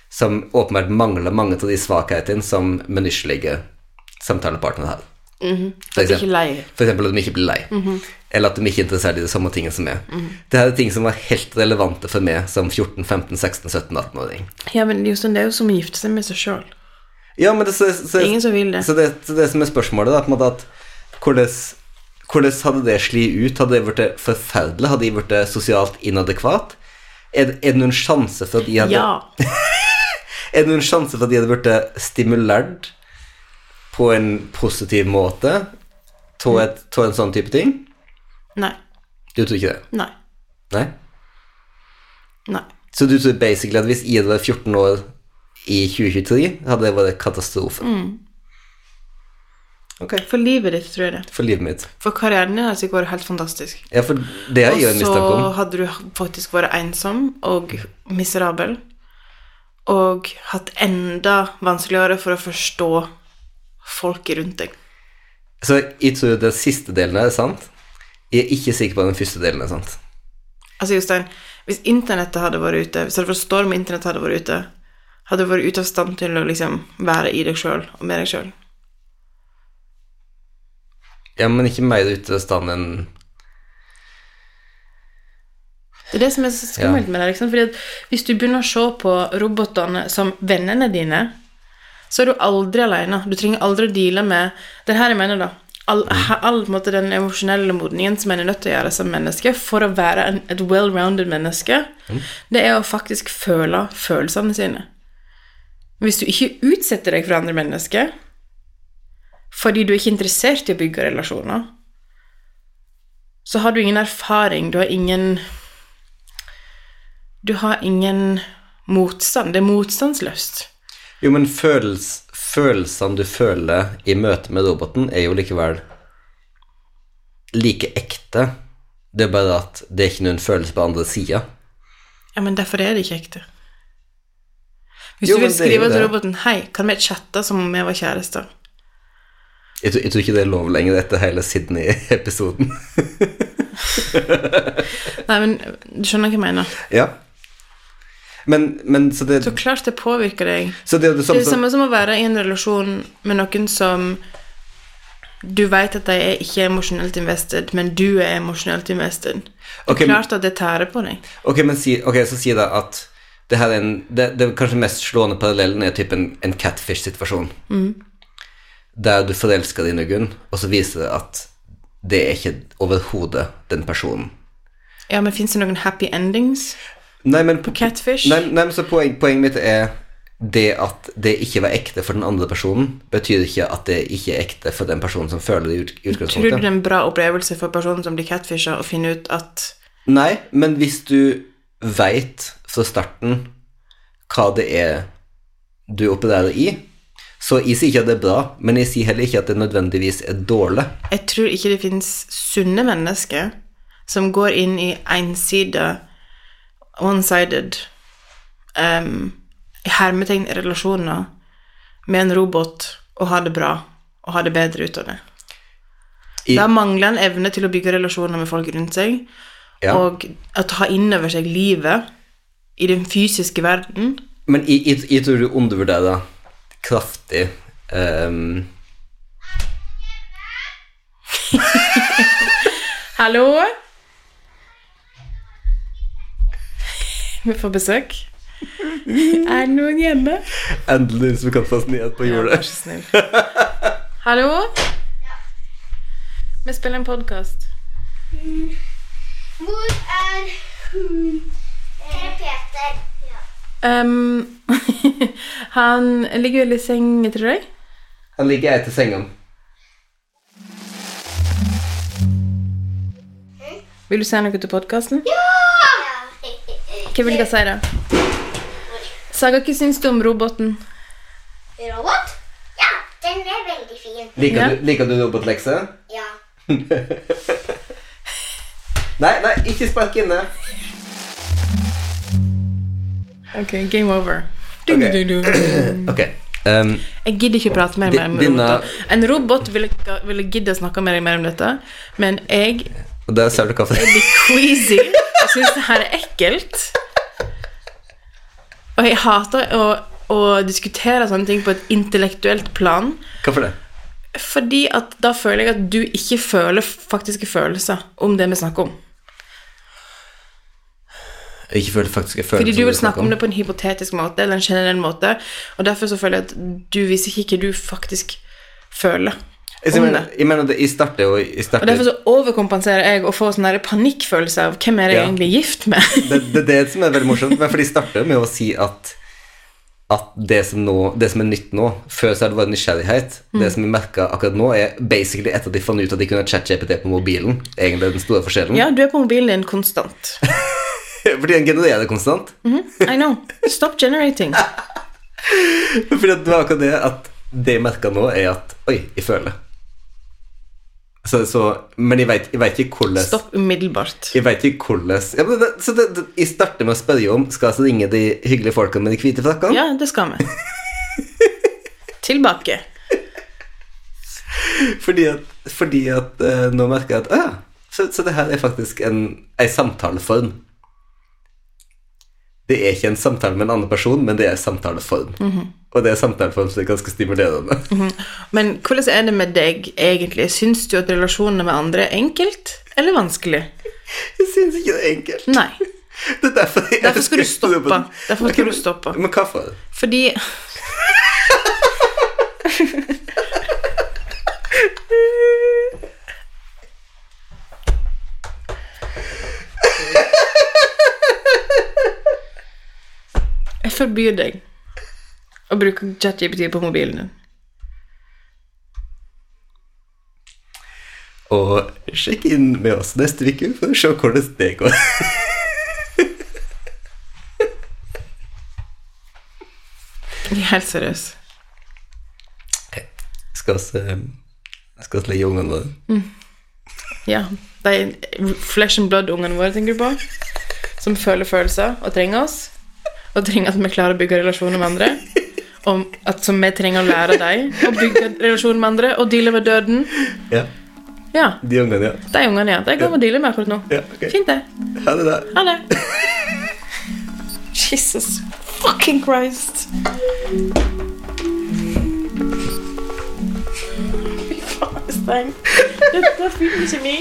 som åpenbart mangler mange av de svakhetene som menneskelige samtalepartnere har. For -hmm. eksempel, for eksempel at de ikke blir lei, eller at de ikke er interessert i de samme tingene som meg. Det her er ting som var helt relevante for meg som 14, 15, 16, 17, 18-åring. Ja, men Jostein, det er jo som å gifte seg med seg sjøl. Ja, men det, så, så, Ingen som vil det. Så det, så det som er spørsmålet, da, på en måte at hvordan, hvordan hadde det slitt ut? Hadde det blitt forferdelig? Hadde de blitt sosialt inadekvat? Er, det- er det noen sjanse for at de hadde Ja. *laughs* Er det noen sjanse for at de hadde blitt stimulert på en positiv måte av en sånn type ting? Nei. Du tror ikke det? Nei. Nei? Nei. Så du tror basically at hvis hadde vært 14 år i 2023, hadde det vært katastrofe? Ok. For livet ditt, tror jeg det. For livet mitt. For karrieren din hadde vært helt fantastisk. Ja, for det har jeg en mistanke om. Og så hadde du faktisk vært ensom og miserabel. Og hatt enda vanskeligere for å forstå folket rundt deg. Så jeg tror den siste delen er sant. Jeg er ikke sikker på den første delen er sant. Altså, Jostein, hvis internettet hadde vært ute, hvis det hadde vært storm og internett hadde vært ute, hadde du vært ute av stand til å liksom være i deg sjøl og med deg sjøl. Ja, men ikke mer ute av stand enn Det er det som er så skummelt med det. Liksom. Fordi hvis du begynner å se på robotene som vennene dine, så er du aldri alene. Du trenger aldri å deale med Det er her jeg mener, da. All, all måte, den emosjonelle modningen som en er nødt til å gjøre som menneske for å være en, et well-rounded menneske, det er å faktisk føle følelsene sine. Hvis du ikke utsetter deg for andre mennesker fordi du er ikke interessert i å bygge relasjoner, så har du ingen erfaring, du har ingen Du har ingen motstand. Det er motstandsløst. Jo, men følels, følelsene du føler i møte med roboten, er jo likevel like ekte. Det er bare at det er ikke noen følelse på andre sida. Ja, men derfor er det ikke ekte. Hvis Jo, du vil skrive til roboten 'Hei, kan vi chatte som om vi var kjærester?' Jeg, tror- jeg tror ikke det er lov lenger etter hele Sydney-episoden. *laughs* Nei, men du skjønner hva jeg mener. Ja. Men, men så det Så klart det påvirker deg. Så det det Det samme er det som samme som å være i en relasjon med noen som du vet at de er ikke emosjonelt invested, men du er emosjonelt invested. Det er okay, klart at det tærer på deg. Ok, men si, okay så si da at det her er en Det, det kanskje mest slående parallellen er typ en, en catfish-situasjon. Der du forelsker deg i noen, og så viser det at det er ikke overhodet den personen. Ja, men fins det noen happy endings Nei, men, på catfish? nei, nei, så poen, poenget mitt er det at det ikke var ekte for den andre personen, betyr ikke at det ikke er ekte for den personen som føler det i utgangspunktet. Tror du det er en bra opplevelse for personen som blir catfisha, å finne ut at Nei, men hvis du veit fra starten hva det er du opererer i, så jeg sier ikke at det er bra, men jeg sier heller ikke at det nødvendigvis er dårlig. Jeg tror ikke det fins sunne mennesker som går inn i ensidige, one-sided um, hermetegn relasjoner med en robot og ha det bra og ha det bedre ut av det. I, Da mangler en evne til å bygge relasjoner med folk rundt seg, ja. og å ta inn over seg livet i den fysiske verden. Men jeg, jeg, jeg tror du undervurderer kraftig um... *laughs* Hallo? Vi får besøk. Er det noen hjemme? Endelig som vi kan få oss ned på Ja, jordet. vær så snill. Hallo? Ja. Vi spiller en podkast. Hvor er hun? Eh, Peter. Ja. Um, *laughs* han ligger vel i seng, tror jeg. Han ligger etter sengen. senga. Vil du si noe til podkasten? Ja! Hva vil dere si, da? Saga, hva syns du om roboten? Robot? Ja, den er veldig fin. Liker, Ja. du, liker du robotlekse? Ja. *laughs* Nei, nei, ikke spark inne. Ok, game over. Ok. *clears throat* okay. Um, Jeg gidder ikke prate mer med deg om. En robot ville, ville gidde å snakke med deg mer om dette, men jeg og der ser du kaffe. blir queasy. Jeg syns det her er ekkelt. Og jeg hater å, å diskutere sånne ting på et intellektuelt plan, Hvorfor det? fordi at da føler jeg at du ikke føler faktiske følelser om det vi snakker om. Jeg ikke føler faktiske følelser Fordi du vil snakke om det på en hypotetisk måte eller en generell måte, og derfor så føler jeg at du viser ikke hva du faktisk føler Jeg, mener, det. jeg mener det, jeg starter jeg Og derfor så overkompenserer jeg og får sånn panikkfølelse av hvem er jeg Ja. egentlig gift med. det, det er det som er veldig morsomt. *laughs* Men for de starter med å si at at det som, nå, det som er nytt nå Før så har det vært nysgjerrighet. Mm. Det som vi merka akkurat nå, er basically etter at de fant ut at de kunne ha chat-GPT på mobilen. Egentlig den store forskjellen. Ja, du er på mobilen din konstant. *laughs* Fordi den genererer konstant. I know. Stop generating. *laughs* Fordi det var akkurat det at det jeg merker nå, er at Oi, jeg føler. Så, så, men jeg vet, ikke hvordan Stopp umiddelbart. Jeg vet ikke hvordan ja, men det, Så det, det, jeg starter med å spørre om Skal jeg ringe de hyggelige folkene med de hvite frakkene. Ja, det skal vi. *laughs* Tilbake. Fordi at, fordi at uh, nå merker jeg at Å ja, så, så det her er faktisk en, en samtaleform. Det er ikke en samtale med en annen person, men det er en samtaleform. Og det er samtaleform er ganske stimulerende. Men hvordan er det med deg egentlig? Syns du at relasjonene med andre er enkelt eller vanskelig? Jeg syns ikke det er enkelt. Nei. *laughs* Det er derfor, jeg Derfor skal du stoppe. Derfor skal du stoppe. Men hvorfor? Fordi Jeg forbyr deg å bruke ChatGPT på mobilen din. Og sjekk inn med oss neste uke for å se hvordan det går. Helt seriøs. Skal vi eh, skal vi legge ungene våre? Ja, de flesh and blood-ungene våre, tenker du på? Som føler følelser og trenger oss. Og trenger at vi klarer å bygge relasjoner med andre. Og at som vi trenger å lære dem å bygge relasjon med andre og deale med døden. Ja. Ja. De ungene, ja. De ungene, ja. De går vi og dealer med akkurat nå. ja okay. Fint, det. Ha det, da. Ha det. Jesus fucking Christ. Fy faen, Stein. Dette finner ikke vi.